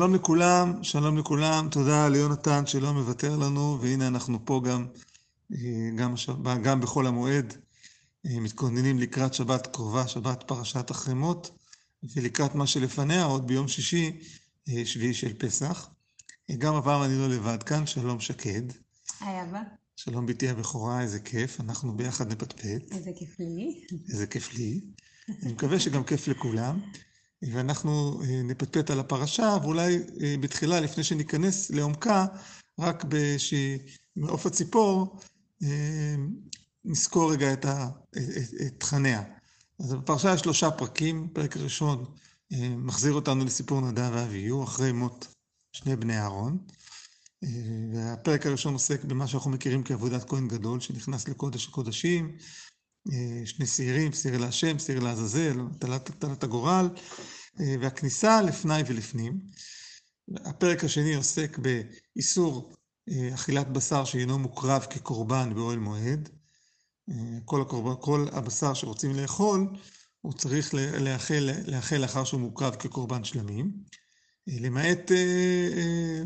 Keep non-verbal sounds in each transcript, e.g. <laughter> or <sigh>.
שלום לכולם, שלום לכולם, תודה ליונתן שלא מוותר לנו, והנה אנחנו פה גם, אה, גם, גם בחול המועד, אה, מתכוננים לקראת שבת קרובה, שבת פרשת החרמות, ולקראת מה שלפניה, עוד ביום שישי, אה, שביעי של פסח. גם הפעם אני לא לבד כאן, שלום שקד. היי אבא. שלום בתי הבכורה, איזה כיף, אנחנו ביחד נפטפט. איזה כיף לי. איזה כיף לי. אני מקווה שגם כיף לכולם. ואנחנו אה, נפטפט על הפרשה, ואולי אה, בתחילה, לפני שניכנס לעומקה, רק באיזושהי מעוף הציפור, אה, נזכור רגע את, תכניה. אז בפרשה יש שלושה פרקים, פרק הראשון מחזיר אותנו לסיפור נדב ואביהו, אחרי מות שני בני אהרון. והפרק הראשון עוסק במה שאנחנו מכירים כעבודת כהן גדול, שנכנס לקודש הקודשים, שני שעירים, שעיר להשם, שעיר לעזאזל, הטלת הגורל, והכניסה לפני ולפנים. הפרק השני עוסק באיסור אכילת בשר שאינו מוקרב כקורבן באוהל מועד. כל, הקורבן, כל הבשר שרוצים לאכול, הוא צריך לאכל, לאכל לאחר שהוא מוקרב כקורבן שלמים, למעט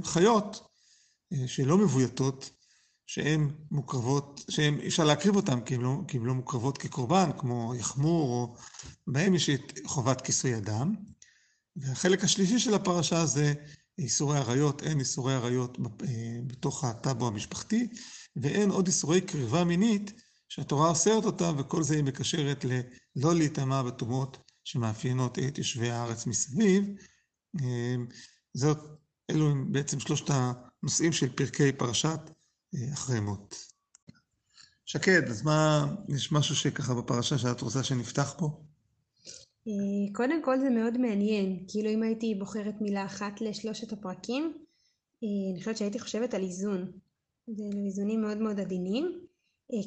חיות שלא מבויתות, שהן מוקרבות, שהן, אפשר להקריב אותן כי הן לא, לא מוקרבות כקורבן, כמו יחמור, או בהם יש את חובת כיסוי אדם. והחלק השלישי של הפרשה זה איסורי עריות, אין איסורי עריות אה, בתוך הטאבו המשפחתי, ואין עוד איסורי קריבה מינית שהתורה אוסרת אותם, וכל זה היא מקשרת ללא להיטמע בטומאות שמאפיינות את יושבי הארץ מסביב. אה, זאת, אלו הם בעצם שלושת הנושאים של פרקי פרשת אחרי מות. שקד, אז מה, יש משהו שככה בפרשה שאת רוצה שנפתח פה? אה, קודם כל זה מאוד מעניין, כאילו אם הייתי בוחרת מילה אחת לשלושת הפרקים, אה, אני חושבת שהייתי חושבת על איזון. זה איזונים מאוד מאוד עדינים.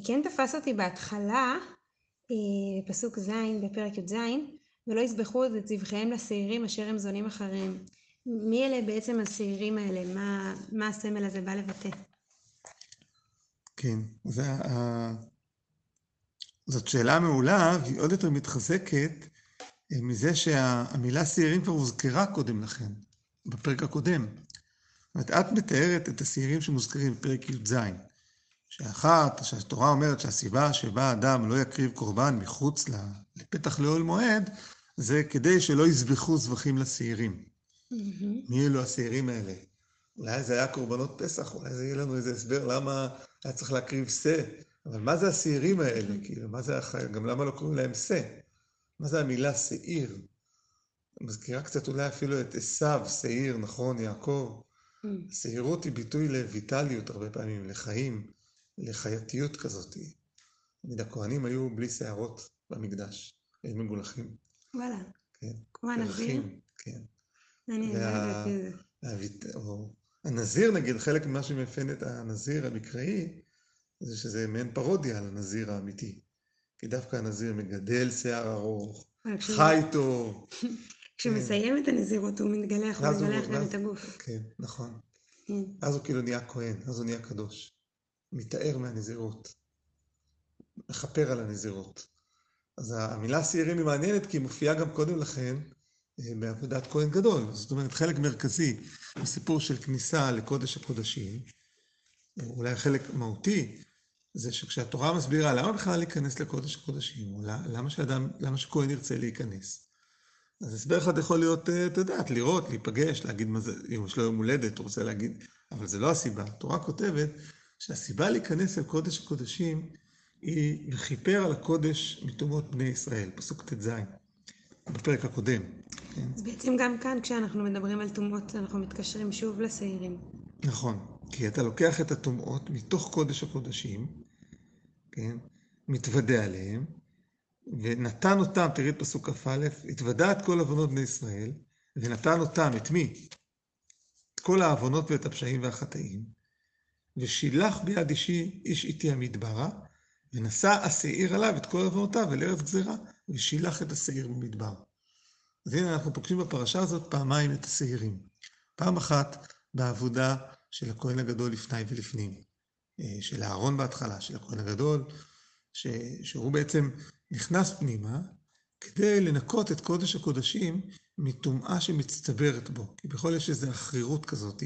כן תפס אותי בהתחלה, פסוק ז' בפרק י"ז, ולא יזבחו את זבחיהם לשעירים אשר הם זונים אחריהם. מי אלה בעצם השעירים האלה? מה, מה הסמל הזה בא לבטא? כן, זה, ה... זאת שאלה מעולה, והיא עוד יותר מתחזקת אה, מזה שהמילה שעירים כבר הוזכרה קודם לכן, בפרק הקודם. זאת אומרת, את מתארת את השעירים שמוזכרים בפרק י"ז, שאחת, שהתורה אומרת שהסיבה שבה אדם לא יקריב קורבן מחוץ לפתח לאוהל מועד, זה כדי שלא יזבחו זבחים לשעירים. Mm-hmm. מי אלו השעירים האלה? אולי זה היה קורבנות פסח, אולי זה יהיה לנו איזה הסבר למה היה צריך להקריב שא. אבל מה זה השעירים האלה? כאילו, מה זה החיים? גם למה לא קוראים להם שא? מה זה המילה שעיר? מזכירה קצת אולי אפילו את עשיו, שעיר, נכון, יעקב. שעירות היא ביטוי לויטליות הרבה פעמים, לחיים, לחייתיות כזאת. תמיד הכהנים היו בלי שערות במקדש, היו מגולחים. וואלה. כן. כמו הנביא? כן. אני לא יודעת את זה. הנזיר נגיד, חלק ממה שמאפיין את הנזיר המקראי, זה שזה מעין פרודיה על הנזיר האמיתי. כי דווקא הנזיר מגדל שיער ארוך, חי טוב. כשהוא כן. את הנזירות הוא מתגלח, הוא מתגלח גם את הגוף. כן, נכון. כן. אז הוא כאילו נהיה כהן, אז הוא נהיה קדוש. מתאר מהנזירות. מכפר על הנזירות. אז המילה שעירים היא מעניינת כי היא מופיעה גם קודם לכן בעבודת כהן גדול. זאת אומרת, חלק מרכזי בסיפור של כניסה לקודש הקודשים, אולי חלק מהותי, זה שכשהתורה מסבירה למה בכלל להיכנס לקודש הקודשים, או למה שאדם, למה שכהן ירצה להיכנס. אז הסבר אחד יכול להיות, אה, אתה יודע, לראות, להיפגש, להגיד מה זה, אם יש לו יום הולדת, הוא רוצה להגיד, אבל זה לא הסיבה. התורה כותבת שהסיבה להיכנס אל קודש הקודשים היא לכיפר על הקודש מתומות בני ישראל, פסוק ט"ז. בפרק הקודם. כן? אז בעצם גם כאן, כשאנחנו מדברים על טומאות, אנחנו מתקשרים שוב לשעירים. נכון, כי אתה לוקח את הטומאות מתוך קודש הקודשים, כן? מתוודה עליהם, ונתן אותם, תראי את פסוק כ"א, התוודה את כל עוונות בני ישראל, ונתן אותם, את מי? את כל העוונות ואת הפשעים והחטאים, ושילח ביד אישי איש איתי המדברה, ונשא השעיר עליו את כל עוונותיו אל ארץ גזירה, ושילח את השעיר במדבר. אז הנה אנחנו פוגשים בפרשה הזאת פעמיים את השעירים. פעם אחת בעבודה של הכהן הגדול לפני ולפנים, אה, של אהרון בהתחלה, של הכהן הגדול, ש... שהוא בעצם נכנס פנימה כדי לנקות את קודש הקודשים מטומאה שמצטברת בו. כי בכל יש איזו עכרירות כזאת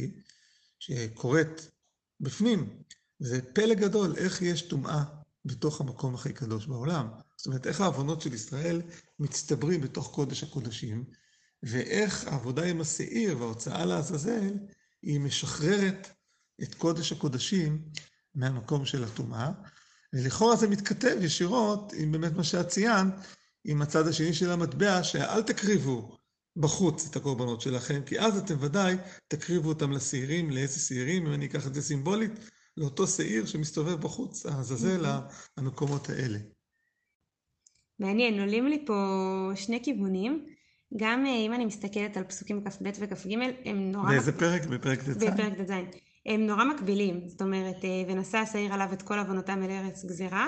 שקורית בפנים. זה פלא גדול איך יש טומאה בתוך המקום הכי קדוש בעולם. זאת אומרת, איך העוונות של ישראל מצטברים בתוך קודש הקודשים, ואיך העבודה עם השעיר וההוצאה לעזאזל, היא משחררת את קודש הקודשים מהמקום של הטומאה, ולכאורה זה מתכתב ישירות עם באמת מה שאת ציינת, עם הצד השני של המטבע, שאל תקריבו בחוץ את הקורבנות שלכם, כי אז אתם ודאי תקריבו אותם לשעירים, לאיזה שעירים, אם אני אקח את זה סימבולית, לאותו שעיר שמסתובב בחוץ, העזאזל, המקומות האלה. מעניין, עולים לי פה שני כיוונים. גם אה, אם אני מסתכלת על פסוקים כ"ב וכ"ג, הם נורא... באיזה פרק? בפרק ט"ז? בפרק ט"ז. הם נורא מקבילים, זאת אומרת, אה, ונשא השעיר עליו את כל עוונותם אל ארץ גזירה,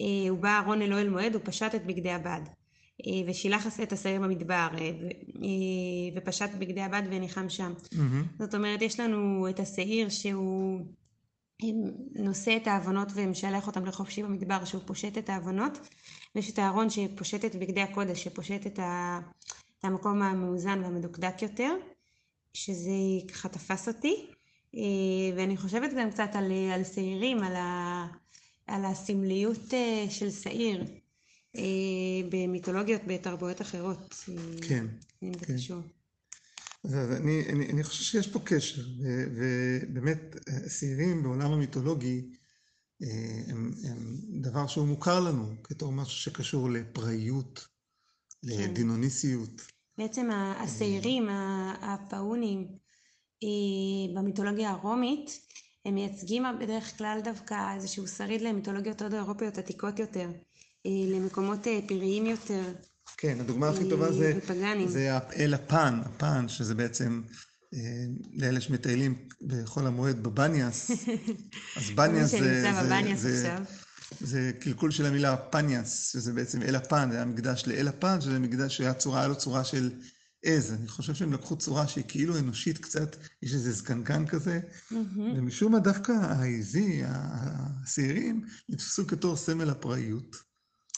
אה, הוא בא אהרון אל אוהל מועד, הוא פשט את בגדי הבד. ושילח את השעיר במדבר, ופשט בגדי הבד וניחם שם. Mm-hmm. זאת אומרת, יש לנו את השעיר שהוא נושא את העוונות ומשלח אותם לחופשי במדבר, שהוא פושט את העוונות, ויש את הארון שפושט את בגדי הקודש, שפושט את, ה... את המקום המאוזן והמדוקדק יותר, שזה ככה תפס אותי. אה, ואני חושבת גם קצת על, על שעירים, על, ה... על הסמליות אה, של שעיר אה, במיתולוגיות, בתרבויות אחרות. כן, כן. אני, אני, אני חושב שיש פה קשר, ובאמת שעירים בעולם המיתולוגי הם, הם דבר שהוא מוכר לנו בתור משהו שקשור לפראיות, כן. לדינוניסיות. בעצם השעירים, הפאונים במיתולוגיה הרומית, הם מייצגים בדרך כלל דווקא איזשהו שריד למיתולוגיות עוד אירופיות עתיקות יותר, למקומות פראיים יותר. כן, הדוגמה הכי טובה זה, זה אל הפן, הפן, שזה בעצם אה, לאלה שמטיילים בחול המועד בבניאס, <laughs> אז בניאס זה, זה, זה, זה קלקול של המילה פניאס, שזה בעצם אל הפן, זה היה מקדש לאל הפן, שזה מקדש שהיה צורה, היה לו צורה של עז. אני חושב שהם לקחו צורה שהיא כאילו אנושית קצת, יש איזה זקנקן כזה, ומשום מה דווקא העזי, השעירים, נתפסו כתור סמל הפראיות.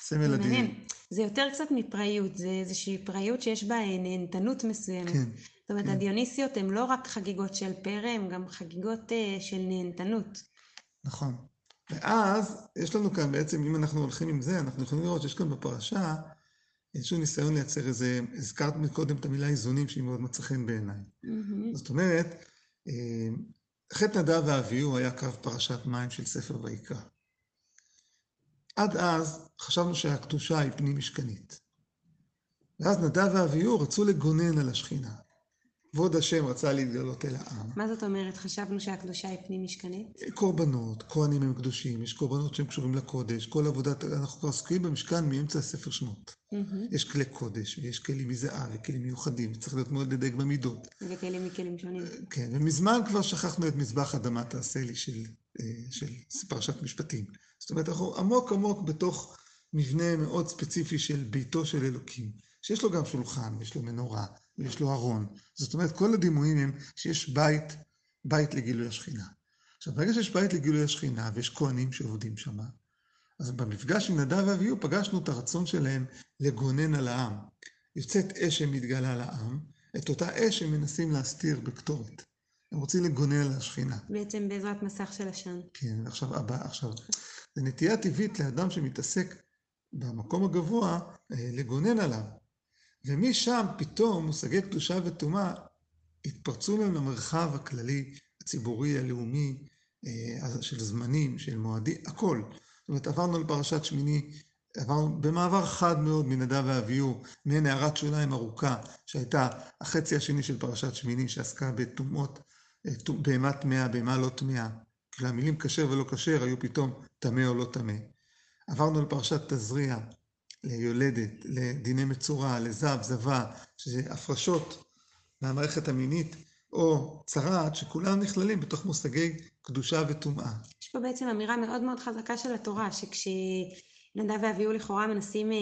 סמל הדין. זה יותר קצת מפראיות, זה איזושהי פראיות שיש בה נהנתנות מסוימת. כן. זאת אומרת, כן. הדיוניסיות הן לא רק חגיגות של פרא, הן גם חגיגות uh, של נהנתנות. נכון. ואז יש לנו כאן בעצם, אם אנחנו הולכים עם זה, אנחנו יכולים לראות שיש כאן בפרשה איזשהו ניסיון לייצר איזה, הזכרת מקודם את המילה איזונים שהיא מאוד מצא חן בעיניי. Mm-hmm. זאת אומרת, אה, חטא נדב ואביהו היה קו פרשת מים של ספר ויקרא. עד אז חשבנו שהקדושה היא פנים משכנית. ואז נדב ואביהו רצו לגונן על השכינה. כבוד השם רצה להתגלות אל העם. מה זאת אומרת? חשבנו שהקדושה היא פנים משכנית? קורבנות, כהנים הם קדושים, יש קורבנות שהם קשורים לקודש, כל עבודת, אנחנו כבר עסוקים במשכן מאמצע ספר שמות. Mm-hmm. יש כלי קודש, ויש כלים מזהב, וכלים מיוחדים, צריך להיות מאוד לדייק במידות. וכלים מכלים שונים. כן, ומזמן כבר שכחנו את מזבח אדמה תעשה לי של, של פרשת משפטים. זאת אומרת, אנחנו עמוק עמוק בתוך מבנה מאוד ספציפי של ביתו של אלוקים, שיש לו גם שולחן, ויש לו מנורה, ויש לו ארון. זאת אומרת, כל הדימויים הם שיש בית, בית לגילוי השכינה. עכשיו, ברגע שיש בית לגילוי השכינה, ויש כהנים שעובדים שם, אז במפגש עם נדב ואביהו פגשנו את הרצון שלהם לגונן על העם. יוצאת אש שמתגלה לעם, את אותה אש הם מנסים להסתיר בקטורת. הם רוצים לגונן על השכינה. בעצם בעזרת מסך של עשן. כן, עכשיו, הבא, עכשיו, זה נטייה טבעית לאדם שמתעסק במקום הגבוה אה, לגונן עליו. ומשם פתאום מושגי קדושה וטומאה התפרצו להם למרחב הכללי, הציבורי, הלאומי, אה, של זמנים, של מועדים, הכל. זאת אומרת, עברנו לפרשת שמיני, עברנו במעבר חד מאוד מנדב ואביהו, מעין הערת שוליים ארוכה, שהייתה החצי השני של פרשת שמיני, שעסקה בטומאות, בהמה טמאה, בהמה לא טמאה. כאילו המילים כשר ולא כשר היו פתאום טמא או לא טמא. עברנו לפרשת תזריע, ליולדת, לדיני מצורע, לזב, זבה, שזה הפרשות מהמערכת המינית, או צרעת, שכולם נכללים בתוך מושגי קדושה וטומאה. יש פה בעצם אמירה מאוד מאוד חזקה של התורה, שכשנדב ואביהו לכאורה מנסים, אה,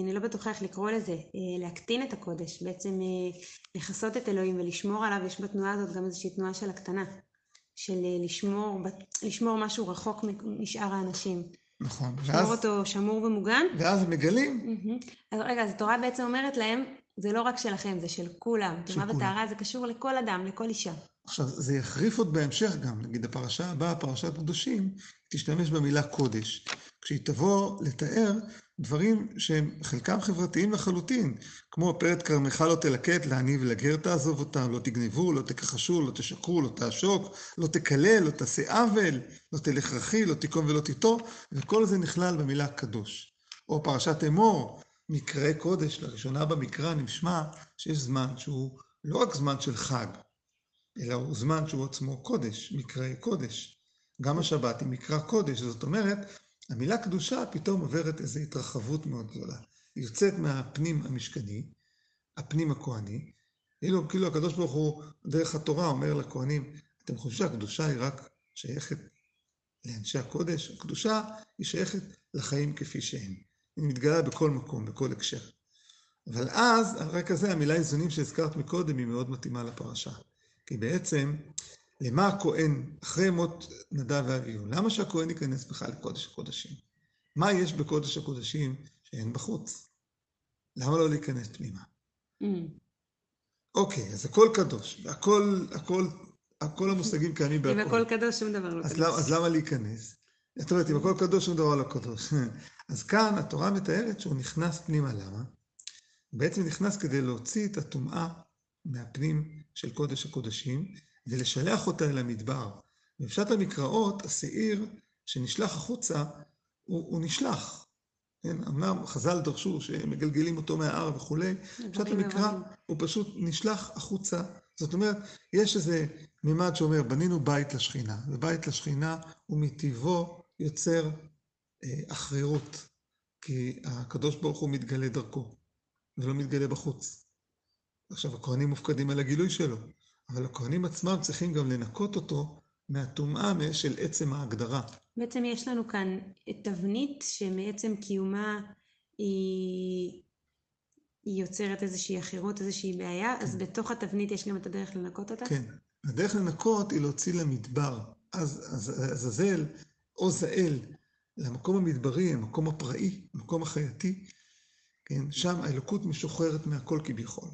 אני לא בטוחה איך לקרוא לזה, אה, להקטין את הקודש, בעצם לכסות את אלוהים ולשמור עליו, יש בתנועה הזאת גם איזושהי תנועה של הקטנה, של לשמור, לשמור משהו רחוק משאר האנשים. נכון. לשמור ואז, אותו שמור ומוגן. ואז מגלים, מהמם. אז רגע, אז התורה בעצם אומרת להם, זה לא רק שלכם, זה של כולם. של כולם. וטהרה זה קשור לכל אדם, לכל אישה. עכשיו, זה יחריף עוד בהמשך גם, נגיד הפרשה הבאה, פרשת קדושים, תשתמש במילה קודש, כשהיא תבוא לתאר דברים שהם חלקם חברתיים לחלוטין, כמו פרט כרמך לא תלקט, לעני ולגר תעזוב אותם, לא תגנבו, לא תכחשו, לא תשקרו, לא תעשוק, לא תקלל, לא תעשה עוול, לא תלך רכיל, לא תיקום ולא תיטור, וכל זה נכלל במילה קדוש. או פרשת אמור, מקראי קודש, לראשונה במקרא נשמע שיש זמן שהוא לא רק זמן של חג, אלא הוא זמן שהוא עצמו קודש, מקראי קודש. גם השבת היא מקרא קודש, זאת אומרת, המילה קדושה פתאום עוברת איזו התרחבות מאוד גדולה. היא יוצאת מהפנים המשכני, הפנים הכהני, כאילו, כאילו הקדוש ברוך הוא דרך התורה אומר לכהנים, אתם חושבים שהקדושה היא רק שייכת לאנשי הקודש? הקדושה היא שייכת לחיים כפי שהם. היא מתגלה בכל מקום, בכל הקשר. אבל אז, על רקע זה, המילה איזונים שהזכרת מקודם היא מאוד מתאימה לפרשה. כי בעצם, למה הכהן, אחרי מות נדב ואביהו, למה שהכהן ייכנס בכלל לקודש הקודשים? מה יש בקודש הקודשים שאין בחוץ? למה לא להיכנס פנימה? מהמם. אוקיי, אז הכל קדוש, והכל, הכל, הכל המושגים קיימים אם בהכל. הכל קדוש, שום דבר לא אז קדוש. למה, אז למה להיכנס? זאת אומרת, אם הכל קדוש, שום דבר לא קדוש. <laughs> אז כאן התורה מתארת שהוא נכנס פנימה, למה? בעצם נכנס כדי להוציא את הטומאה מהפנים של קודש הקודשים, ולשלח אותה אל המדבר. בפשט המקראות, השעיר שנשלח החוצה, הוא, הוא נשלח. כן, אמנם חז"ל דרשו שמגלגלים אותו מההר וכולי, פשט דברים המקרא. הוא פשוט נשלח החוצה. זאת אומרת, יש איזה מימד שאומר, בנינו בית לשכינה, ובית לשכינה הוא מטבעו יוצר אה, אחרירות, כי הקדוש ברוך הוא מתגלה דרכו, ולא מתגלה בחוץ. עכשיו, הכהנים מופקדים על הגילוי שלו, אבל הכהנים עצמם צריכים גם לנקות אותו מהטומאה של עצם ההגדרה. בעצם יש לנו כאן תבנית שמעצם קיומה היא, היא יוצרת איזושהי עכירות, איזושהי בעיה, אז בתוך התבנית יש גם את הדרך לנקות אותה? כן. הדרך לנקות היא להוציא למדבר. אז אז- עזאזל או זאל למקום המדברי, המקום הפראי, המקום החייתי, כן? שם האלוקות משוחררת מהכל כביכול.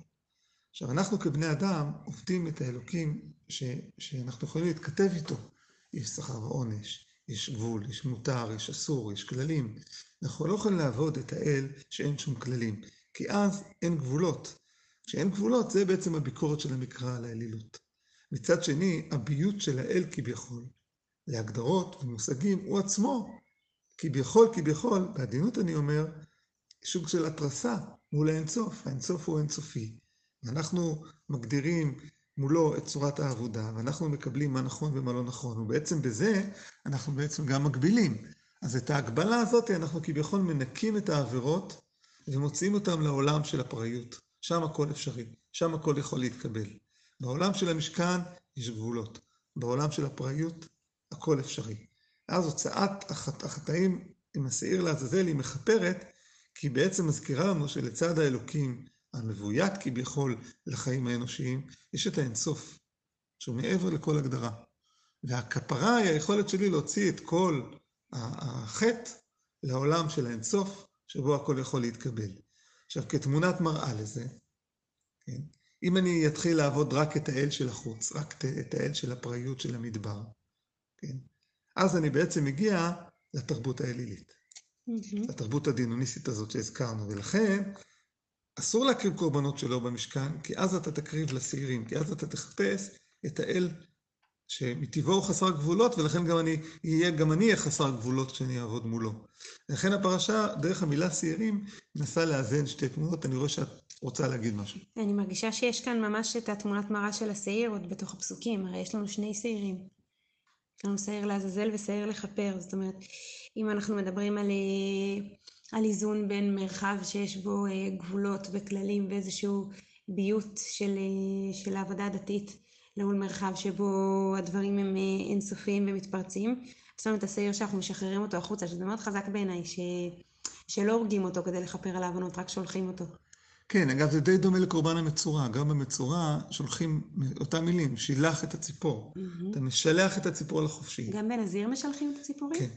עכשיו, אנחנו כבני אדם עובדים את האלוקים ש, שאנחנו יכולים להתכתב איתו. יש שכר ועונש, יש גבול, יש מותר, יש אסור, יש כללים. אנחנו לא יכולים לעבוד את האל שאין שום כללים, כי אז אין גבולות. כשאין גבולות, זה בעצם הביקורת של המקרא על האלילות. מצד שני, הביות של האל כביכול, להגדרות ומושגים, הוא עצמו, כביכול, כביכול, בעדינות אני אומר, סוג של התרסה מול האינסוף. האינסוף הוא אינסופי. ואנחנו מגדירים מולו את צורת העבודה, ואנחנו מקבלים מה נכון ומה לא נכון, ובעצם בזה אנחנו בעצם גם מגבילים. אז את ההגבלה הזאת אנחנו כביכול מנקים את העבירות ומוציאים אותם לעולם של הפראיות. שם הכל אפשרי, שם הכל יכול להתקבל. בעולם של המשכן יש גבולות, בעולם של הפראיות הכל אפשרי. אז הוצאת החט... החטאים עם השעיר לעזאזל היא מכפרת, כי היא בעצם מזכירה לנו שלצד האלוקים המבוית כביכול לחיים האנושיים, יש את האינסוף, שהוא מעבר לכל הגדרה. והכפרה היא היכולת שלי להוציא את כל החטא לעולם של האינסוף, שבו הכל יכול להתקבל. עכשיו, כתמונת מראה לזה, כן? אם אני אתחיל לעבוד רק את האל של החוץ, רק את האל של הפראיות של המדבר, כן? אז אני בעצם מגיע לתרבות האלילית, מהמם. לתרבות הדינוניסטית הזאת שהזכרנו, ולכן אסור להקריב קורבנות שלו במשכן, כי אז אתה תקריב לשעירים, כי אז אתה תחפש את האל שמטבעו הוא חסר גבולות, ולכן גם אני אהיה, גם אני אהיה חסר גבולות כשאני אעבוד מולו. לכן הפרשה, דרך המילה שעירים, מנסה לאזן שתי תמונות, אני רואה שאת רוצה להגיד משהו. אני מרגישה שיש כאן ממש את התמונת מראה של השעיר עוד בתוך הפסוקים, הרי יש לנו שני שעירים. יש לנו שעיר לעזאזל ושעיר לכפר, זאת אומרת, אם אנחנו מדברים על, אה, על איזון בין מרחב שיש בו אה, גבולות וכללים ואיזשהו ביות של, אה, של העבודה הדתית, לעול מרחב שבו הדברים הם אה, אינסופיים ומתפרצים, יש לנו את השעיר שאנחנו משחררים אותו החוצה, שזה מאוד חזק בעיניי, ש... שלא הורגים אותו כדי לכפר על העוונות, רק שולחים אותו. כן, אגב, זה די דומה לקורבן המצורע. גם במצורע שולחים אותם מילים, שילח את הציפור. אתה משלח את הציפור לחופשי. גם בנזיר משלחים את הציפורים? כן,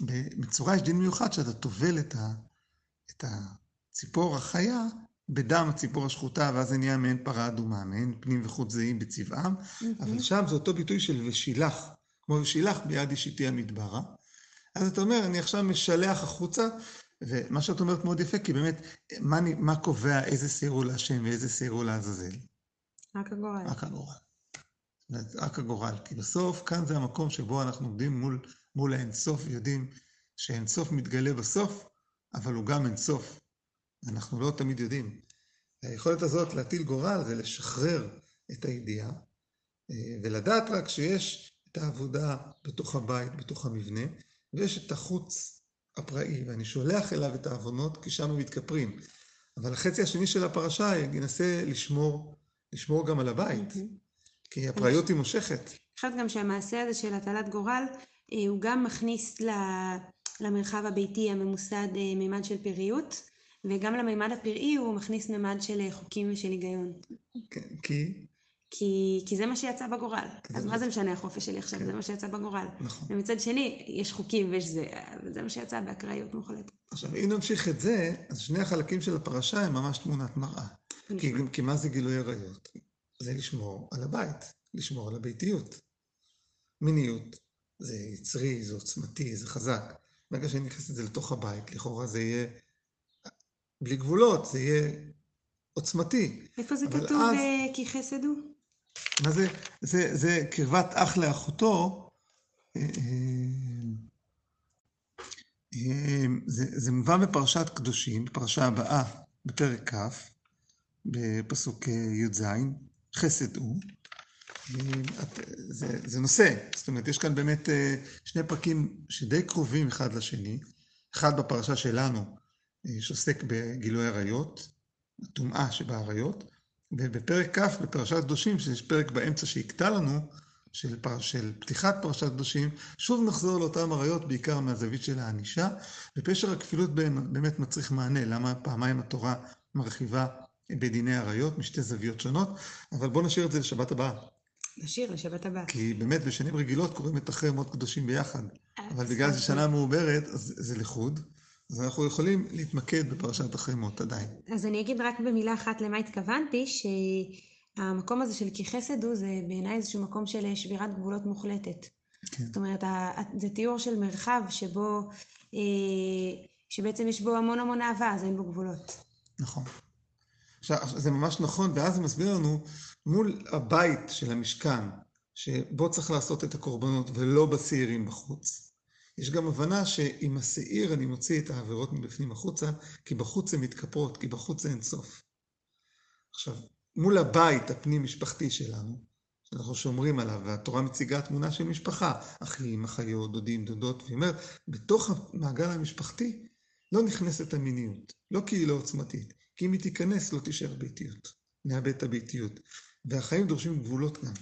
ובמצורע יש דין מיוחד שאתה טובל את הציפור החיה בדם הציפור השחוטה, ואז זה נהיה מעין פרה אדומה, מעין פנים וחוט זהים בצבעם, אבל שם זה אותו ביטוי של ושילח, כמו ושילח ביד אישיתי המדברה. אז אתה אומר, אני עכשיו משלח החוצה, ומה שאת אומרת מאוד יפה, כי באמת, מה, מה קובע איזה סירו להשם ואיזה סירו לעזאזל? רק הגורל. רק הגורל. רק הגורל. כי בסוף, כאן זה המקום שבו אנחנו עומדים מול, מול האינסוף, ויודעים שהאינסוף מתגלה בסוף, אבל הוא גם אינסוף. אנחנו לא תמיד יודעים. היכולת הזאת להטיל גורל זה לשחרר את הידיעה, ולדעת רק שיש את העבודה בתוך הבית, בתוך המבנה, ויש את החוץ הפראי, ואני שולח אליו את העוונות, כי שם הם מתכפרים. אבל החצי השני של הפרשה ינסה לשמור, לשמור גם על הבית, כי הפראיות היא מושכת. חושבת גם שהמעשה הזה של הטלת גורל, הוא גם מכניס למרחב הביתי הממוסד מימד של פראיות, וגם למימד הפראי הוא מכניס מימד של חוקים ושל היגיון. כן, כי? כי, כי זה מה שיצא בגורל. אז מה זה משנה החופש שלי עכשיו? כן. זה מה שיצא בגורל. נכון. ומצד שני, יש חוקים ויש זה, וזה מה שיצא באקראיות מוחלטת. עכשיו, אם נמשיך את זה, אז שני החלקים של הפרשה הם ממש תמונת מראה. כי, כי מה זה גילוי עריות? זה לשמור על הבית, לשמור על הביתיות. מיניות זה יצרי, זה עוצמתי, זה חזק. ברגע שאני נכנס את זה לתוך הבית, לכאורה זה יהיה בלי גבולות, זה יהיה עוצמתי. איפה זה אבל כתוב אז- אה, כי חסד הוא? מה זה? זה, זה קרבת אח לאחותו. אה, אה, זה, זה מובא בפרשת קדושים, בפרשה הבאה, בפרק כ', בפסוק אה, י"ז, חסד הוא. אה, זה, זה נושא, זאת אומרת, יש כאן באמת אה, שני פרקים שדי קרובים אחד לשני. אחד בפרשה שלנו, אה, שעוסק בגילוי עריות, הטומאה שבעריות, ובפרק כ' בפרשת קדושים, שיש פרק באמצע שיקטע לנו, של, פר, של פתיחת פרשת קדושים, שוב נחזור לאותן עריות, בעיקר מהזווית של הענישה, ופשר הכפילות בהם באמת מצריך מענה, למה פעמיים התורה מרחיבה בדיני עריות משתי זוויות שונות, אבל בואו נשאיר את זה לשבת הבאה, נשאיר לשבת הבאה. כי באמת בשנים רגילות קוראים את אחרי מות קדושים ביחד, אבל בגלל אוקיי. ששנה מעוברת, אז זה לחוד, אז אנחנו יכולים להתמקד בפרשת אחרי מות עדיין. אז אני אגיד רק במילה אחת למה התכוונתי, שהמקום הזה של כי חסד הוא, זה בעיניי איזשהו מקום של שבירת גבולות מוחלטת. כן. זאת אומרת, זה תיאור של מרחב שבו, אה, שבעצם יש בו המון המון אהבה, אז אין בו גבולות. נכון. עכשיו, זה ממש נכון, ואז זה מסביר לנו, מול הבית של המשכן, שבו צריך לעשות את הקורבנות ולא בשעירים בחוץ, יש גם הבנה שעם השעיר אני מוציא את העבירות מבפנים החוצה, כי בחוץ הן מתכפרות, כי בחוץ זה אינסוף. עכשיו, מול הבית הפנים-משפחתי שלנו, שאנחנו שומרים עליו, והתורה מציגה תמונה של משפחה, אחים, אחיות, דודים, דודות, והיא אומרת, בתוך המעגל המשפחתי לא נכנסת המיניות, לא כי היא לא עוצמתית, כי אם היא תיכנס לא תישאר ביתיות, נאבד את הביתיות. והחיים דורשים גבולות גם.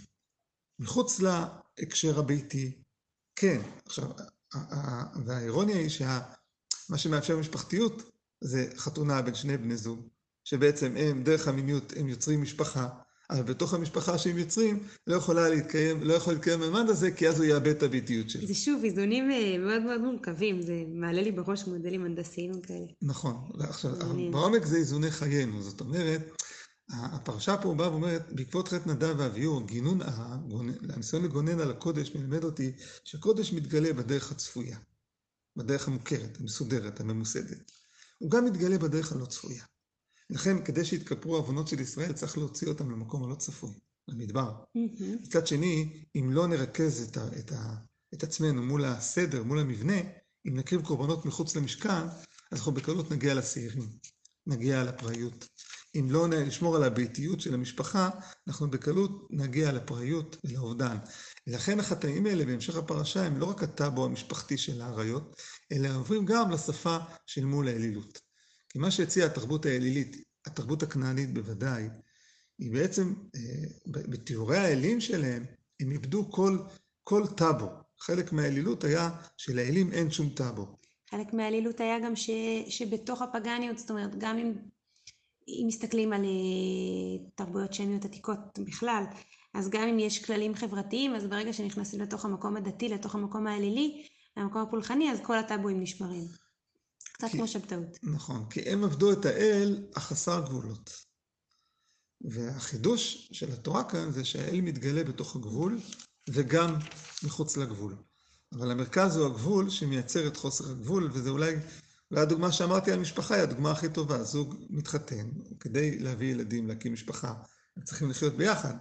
מחוץ להקשר הביתי, כן. עכשיו, והאירוניה היא שמה שמאפשר משפחתיות זה חתונה בין שני בני זוג, שבעצם הם, דרך המיניות, הם יוצרים משפחה, אבל בתוך המשפחה שהם יוצרים, לא יכולה להתקיים, לא יכול להתקיים הממד הזה, כי אז הוא יאבד את הביתיות שלו. זה שוב איזונים אה, מאוד מאוד מורכבים, זה מעלה לי בראש מודלים הנדסיים כאלה. נכון. עכשיו, מעניין. בעומק זה איזוני חיינו, זאת אומרת, הפרשה פה באה ואומרת, בעקבות חטא נדב ואביהו, גינון, הניסיון לגונן על הקודש מלמד אותי שהקודש מתגלה בדרך הצפויה, בדרך המוכרת, המסודרת, הממוסדת. הוא גם מתגלה בדרך הלא צפויה. לכן, כדי שיתכפרו העוונות של ישראל, צריך להוציא אותם למקום הלא צפוי, למדבר. מצד שני, אם לא נרכז את, ה, את, ה, את עצמנו מול הסדר, מול המבנה, אם נקריב קורבנות מחוץ למשכן, אז אנחנו בקלות נגיע לשעירים, נגיע לפראיות. אם לא נשמור על הביתיות של המשפחה, אנחנו בקלות נגיע לפראיות ולאובדן. ולכן החטאים האלה בהמשך הפרשה הם לא רק הטאבו המשפחתי של האריות, אלא עוברים גם לשפה של מול האלילות. כי מה שהציעה התרבות האלילית, התרבות הכנענית בוודאי, היא בעצם, אה, בתיאורי האלים שלהם, הם איבדו כל, כל טאבו. חלק מהאלילות היה שלאלים אין שום טאבו. חלק מהאלילות היה גם ש, שבתוך הפגניות, זאת אומרת, גם אם, אם מסתכלים על אה, תרבויות שמיות עתיקות בכלל, אז גם אם יש כללים חברתיים, אז ברגע שנכנסים לתוך המקום הדתי, לתוך המקום האלילי, למקום הפולחני, אז כל הטאבואים נשברים. קצת כי- כמו שבתאות. נכון, כי הם עבדו את האל החסר גבולות. והחידוש של התורה כאן זה שהאל מתגלה בתוך הגבול וגם מחוץ לגבול. אבל המרכז הוא הגבול שמייצר את חוסר הגבול, וזה אולי, אולי הדוגמה שאמרתי על משפחה היא הדוגמה הכי טובה. זוג מתחתן, כדי להביא ילדים, להקים משפחה, הם צריכים לחיות ביחד,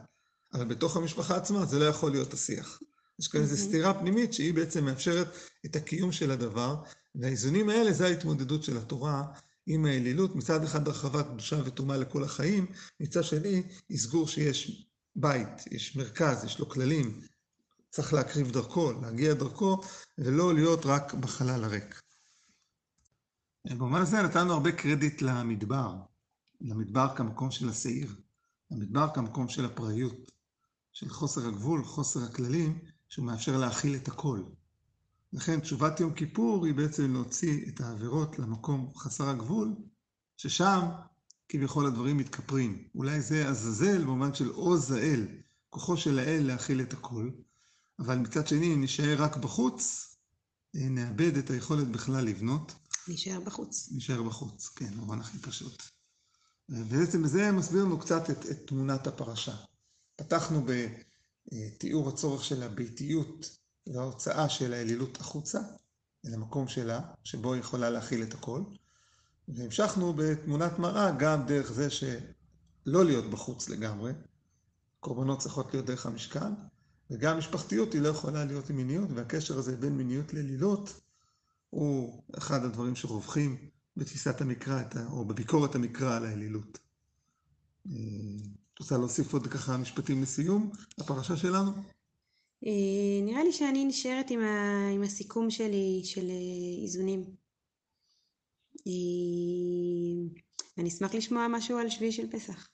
אבל בתוך המשפחה עצמה זה לא יכול להיות השיח. יש כאן איזו מהמם. סתירה פנימית שהיא בעצם מאפשרת את הקיום של הדבר, והאיזונים האלה זה ההתמודדות של התורה עם האלילות, מצד אחד הרחבת קדושה וטומאה לכל החיים, מצד שני אזכור שיש בית, יש מרכז, יש לו כללים, צריך להקריב דרכו, להגיע דרכו, ולא להיות רק בחלל הריק. במובן הזה נתנו הרבה קרדיט למדבר, למדבר כמקום של השעיר, למדבר כמקום של הפראיות, של חוסר הגבול, חוסר הכללים, שהוא מאפשר להכיל את הכל. לכן תשובת יום כיפור היא בעצם להוציא את העבירות למקום חסר הגבול, ששם כביכול הדברים מתכפרים. אולי זה עזאזל במובן של עוז האל, כוחו של האל להכיל את הכל, אבל מצד שני, אם רק בחוץ, אה, נאבד את היכולת בכלל לבנות, להישאר בחוץ. נישאר בחוץ, כן, במובן הכי פשוט. ובעצם בזה מסביר לנו קצת את, את תמונת הפרשה. פתחנו בתיאור הצורך של הביתיות וההוצאה של האלילות החוצה, אל המקום שלה, שבו היא יכולה להכיל את הכל, והמשכנו בתמונת מראה גם דרך זה שלא להיות בחוץ לגמרי, קורבנות צריכות להיות דרך המשכן, וגם משפחתיות היא לא יכולה להיות עם מיניות, והקשר הזה בין מיניות לאלילות הוא אחד הדברים שרווחים בתפיסת המקרא, או בביקורת המקרא על האלילות. אה, את רוצה להוסיף עוד ככה משפטים לסיום לפרשה שלנו? אה, נראה לי שאני נשארת עם, ה... עם הסיכום שלי של אה, איזונים. אני אשמח לשמוע משהו על שביעי של פסח.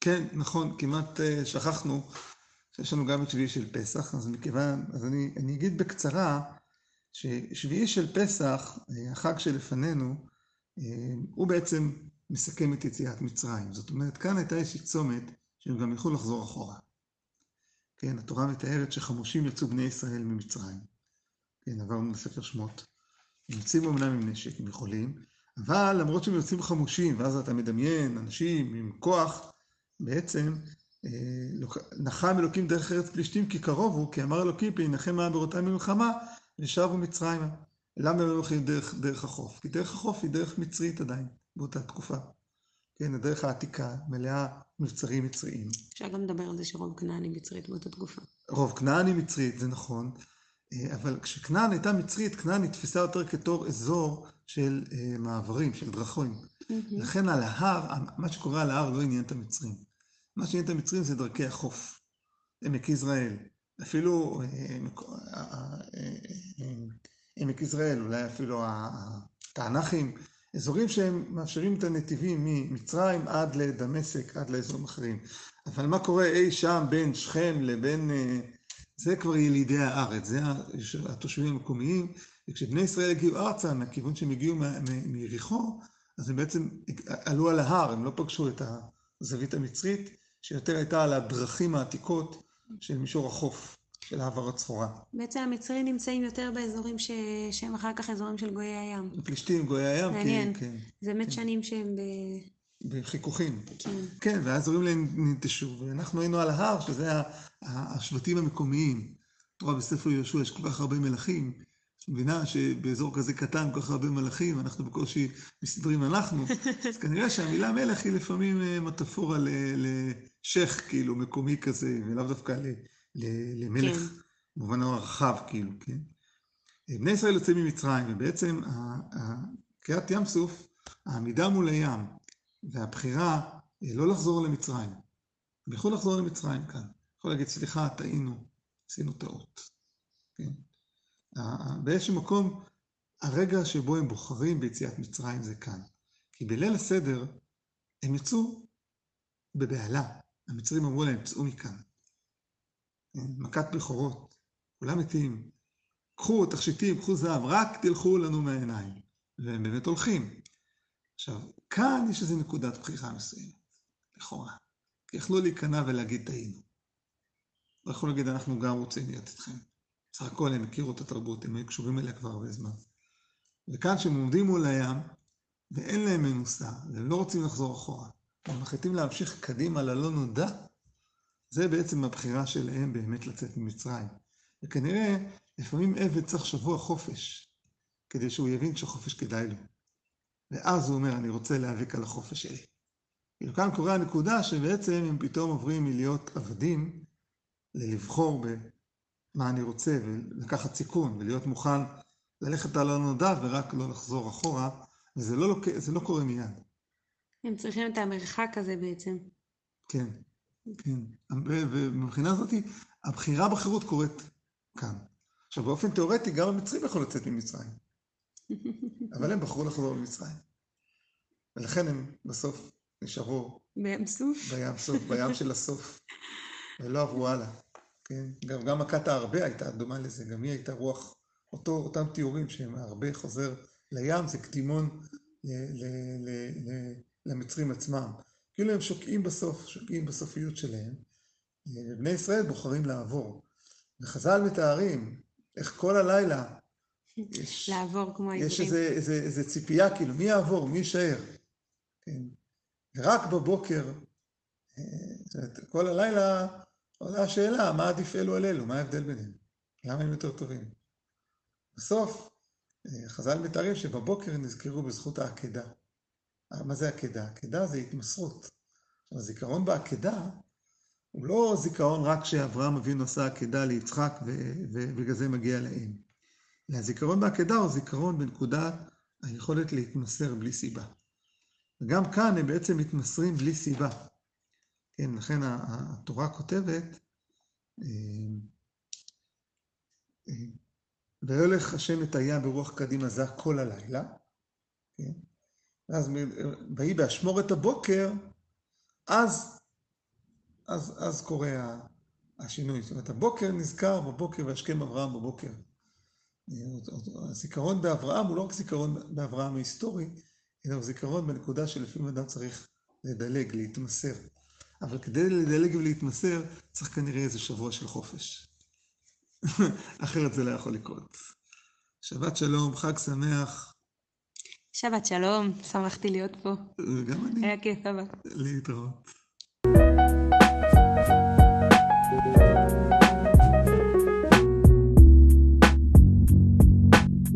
כן, נכון, כמעט שכחנו שיש לנו גם את שביעי של פסח, אז מכיוון, אז אני, אני אגיד בקצרה ששביעי של פסח, החג שלפנינו, הוא בעצם מסכם את יציאת מצרים. זאת אומרת, כאן הייתה איזושהי צומת שהם גם יוכלו לחזור אחורה. כן, התורה מתארת שחמושים יצאו בני ישראל ממצרים. כן, עברנו לספר שמות. הם יוצאים אמנם עם נשק, הם יכולים, אבל למרות שהם יוצאים חמושים, ואז אתה מדמיין אנשים עם כוח, בעצם אה, נחם אלוקים דרך ארץ פלישתים כי קרוב הוא, כי אמר אלוקים פן ינחם העם בראותם ממלחמה, ושבו מצרימה. למה הם לא הולכים דרך, דרך החוף? כי דרך החוף היא דרך מצרית עדיין, באותה תקופה. כן, הדרך העתיקה, מלאה מבצרים מצריים. אפשר גם לדבר על זה שרוב כנען היא מצרית באותה תקופה. רוב כנען היא מצרית, זה נכון, אה, אבל כשכנען הייתה מצרית, כנען נתפסה יותר כתור אזור של אה, מעברים, של דרכים. לכן על ההר, מה שקורה על ההר לא עניין את המצרים. מה שעניין את המצרים זה דרכי החוף, עמק יזרעאל. אפילו אה, אה, אה, עמק יזרעאל, אולי אפילו התענכים, אזורים שהם מאפשרים את הנתיבים ממצרים עד לדמשק, עד לאזורים אחרים. אבל מה קורה אי שם בין שכם לבין... זה כבר ילידי הארץ, זה התושבים המקומיים, וכשבני ישראל הגיעו ארצה, מהכיוון שהם הגיעו מיריחו, אז הם בעצם עלו על ההר, הם לא פגשו את הזווית המצרית, שיותר הייתה על הדרכים העתיקות של מישור החוף, של העברת סחורה. בעצם המצרים נמצאים יותר באזורים ש... שהם אחר כך אזורים של גויי הים. פלישתים, גויי הים, מעניין. כן, כן, זה באמת כן. שנים שהם ב... בחיכוכים. כן. כן, ואז הורים להם ננטשו, ואנחנו היינו על ההר, שזה השבטים המקומיים. את רואה בספר יהושע יש כל כך הרבה מלכים, מבינה שבאזור כזה קטן כל כך הרבה מלכים, אנחנו בקושי מסתדרים אנחנו, <laughs> אז כנראה שהמילה מלך היא לפעמים אה, מטאפורה ל- לשייח, כאילו, מקומי כזה, ולאו דווקא ל- ל- למלך, כן. במובן הרחב, כאילו, כן? בני ישראל יוצאים ממצרים, ובעצם קריעת ים סוף, העמידה מול הים, והבחירה אה, לא לחזור למצרים. הם יכלו לחזור למצרים כאן. יכול להגיד, סליחה, טעינו, עשינו טעות. כן? באיזשהו מקום, הרגע שבו הם בוחרים ביציאת מצרים זה כאן. כי בליל הסדר הם יצאו בבהלה. המצרים אמרו להם, צאו מכאן. כן? מכת בכורות, כולם מתים. קחו תכשיטים, קחו זהב, רק תלכו לנו מהעיניים. והם באמת הולכים. עכשיו, כאן יש איזו נקודת בחירה מסוימת, לכאורה. כי יכלו להיכנע ולהגיד טעינו. לא יכלו להגיד, אנחנו גם רוצים להיות איתכם. בסך הכל הם הכירו את התרבות, הם היו קשורים אליה כבר הרבה זמן. וכאן כשהם עומדים מול הים, ואין להם מנוסה, והם לא רוצים לחזור אחורה, הם מחליטים להמשיך קדימה ללא נודע, זה בעצם הבחירה שלהם באמת לצאת ממצרים. וכנראה, לפעמים עבד צריך שבוע חופש, כדי שהוא יבין שחופש כדאי לו. ואז הוא אומר, אני רוצה להיאבק על החופש שלי. כאילו כאן קורה הנקודה שבעצם הם פתאום עוברים מלהיות עבדים, ללבחור במה אני רוצה, ולקחת סיכון, ולהיות מוכן ללכת על הנודע ורק לא לחזור אחורה, וזה לא, זה לא קורה מיד. הם צריכים את המרחק הזה בעצם. כן, כן. ומבחינה הזאת, הבחירה בחירות קורית כאן. עכשיו, באופן תיאורטי, גם המצרים יכול לצאת ממצרים. <laughs> אבל הם בחרו לחזור למצרים. ולכן הם בסוף נשארו... בים סוף? בים סוף, בים של הסוף. ולא עברו הלאה. כן? גם, גם מכת הארבה הייתה דומה לזה, גם היא הייתה רוח, אותו, אותם תיאורים שהם הארבה חוזר לים, זה קדימון ל, ל, ל, ל, למצרים עצמם. כאילו הם שוקעים בסוף, שוקעים בסופיות שלהם. ובני ישראל בוחרים לעבור. וחז"ל מתארים איך כל הלילה יש, לעבור כמו העברים. יש איזה, איזה, איזה ציפייה, כאילו, מי יעבור, מי יישאר? כן. ורק בבוקר, אה, כל הלילה עולה השאלה, מה עדיף אלו על אלו, מה ההבדל ביניהם? למה הם יותר טובים? בסוף, אה, חז"ל מתארים שבבוקר נזכרו בזכות העקדה. אה, מה זה עקדה? עקדה זה התמסרות. הזיכרון בעקדה הוא לא זיכרון רק שאברהם אבינו עשה עקדה ליצחק ובגלל זה מגיע לאם. הזיכרון בעקדה הוא זיכרון בנקודת היכולת להתמסר בלי סיבה. וגם כאן הם בעצם מתמסרים בלי סיבה. כן, לכן התורה כותבת, אה, אה, ויולך השם את הים ברוח קדימה זה כל הלילה, כן? ואז ויהי באשמור את הבוקר, אז, אז, אז קורה השינוי. זאת אומרת, הבוקר נזכר בבוקר והשכם אברהם בבוקר. הזיכרון באברהם הוא לא רק זיכרון באברהם ההיסטורי, אלא הוא זיכרון בנקודה שלפעמים אדם צריך לדלג, להתמסר. אבל כדי לדלג ולהתמסר, צריך כנראה איזה שבוע של חופש. <laughs> אחרת זה לא יכול לקרות. שבת שלום, חג שמח. שבת שלום, שמחתי להיות פה. גם אני. היה כיף, אבא. להתראות.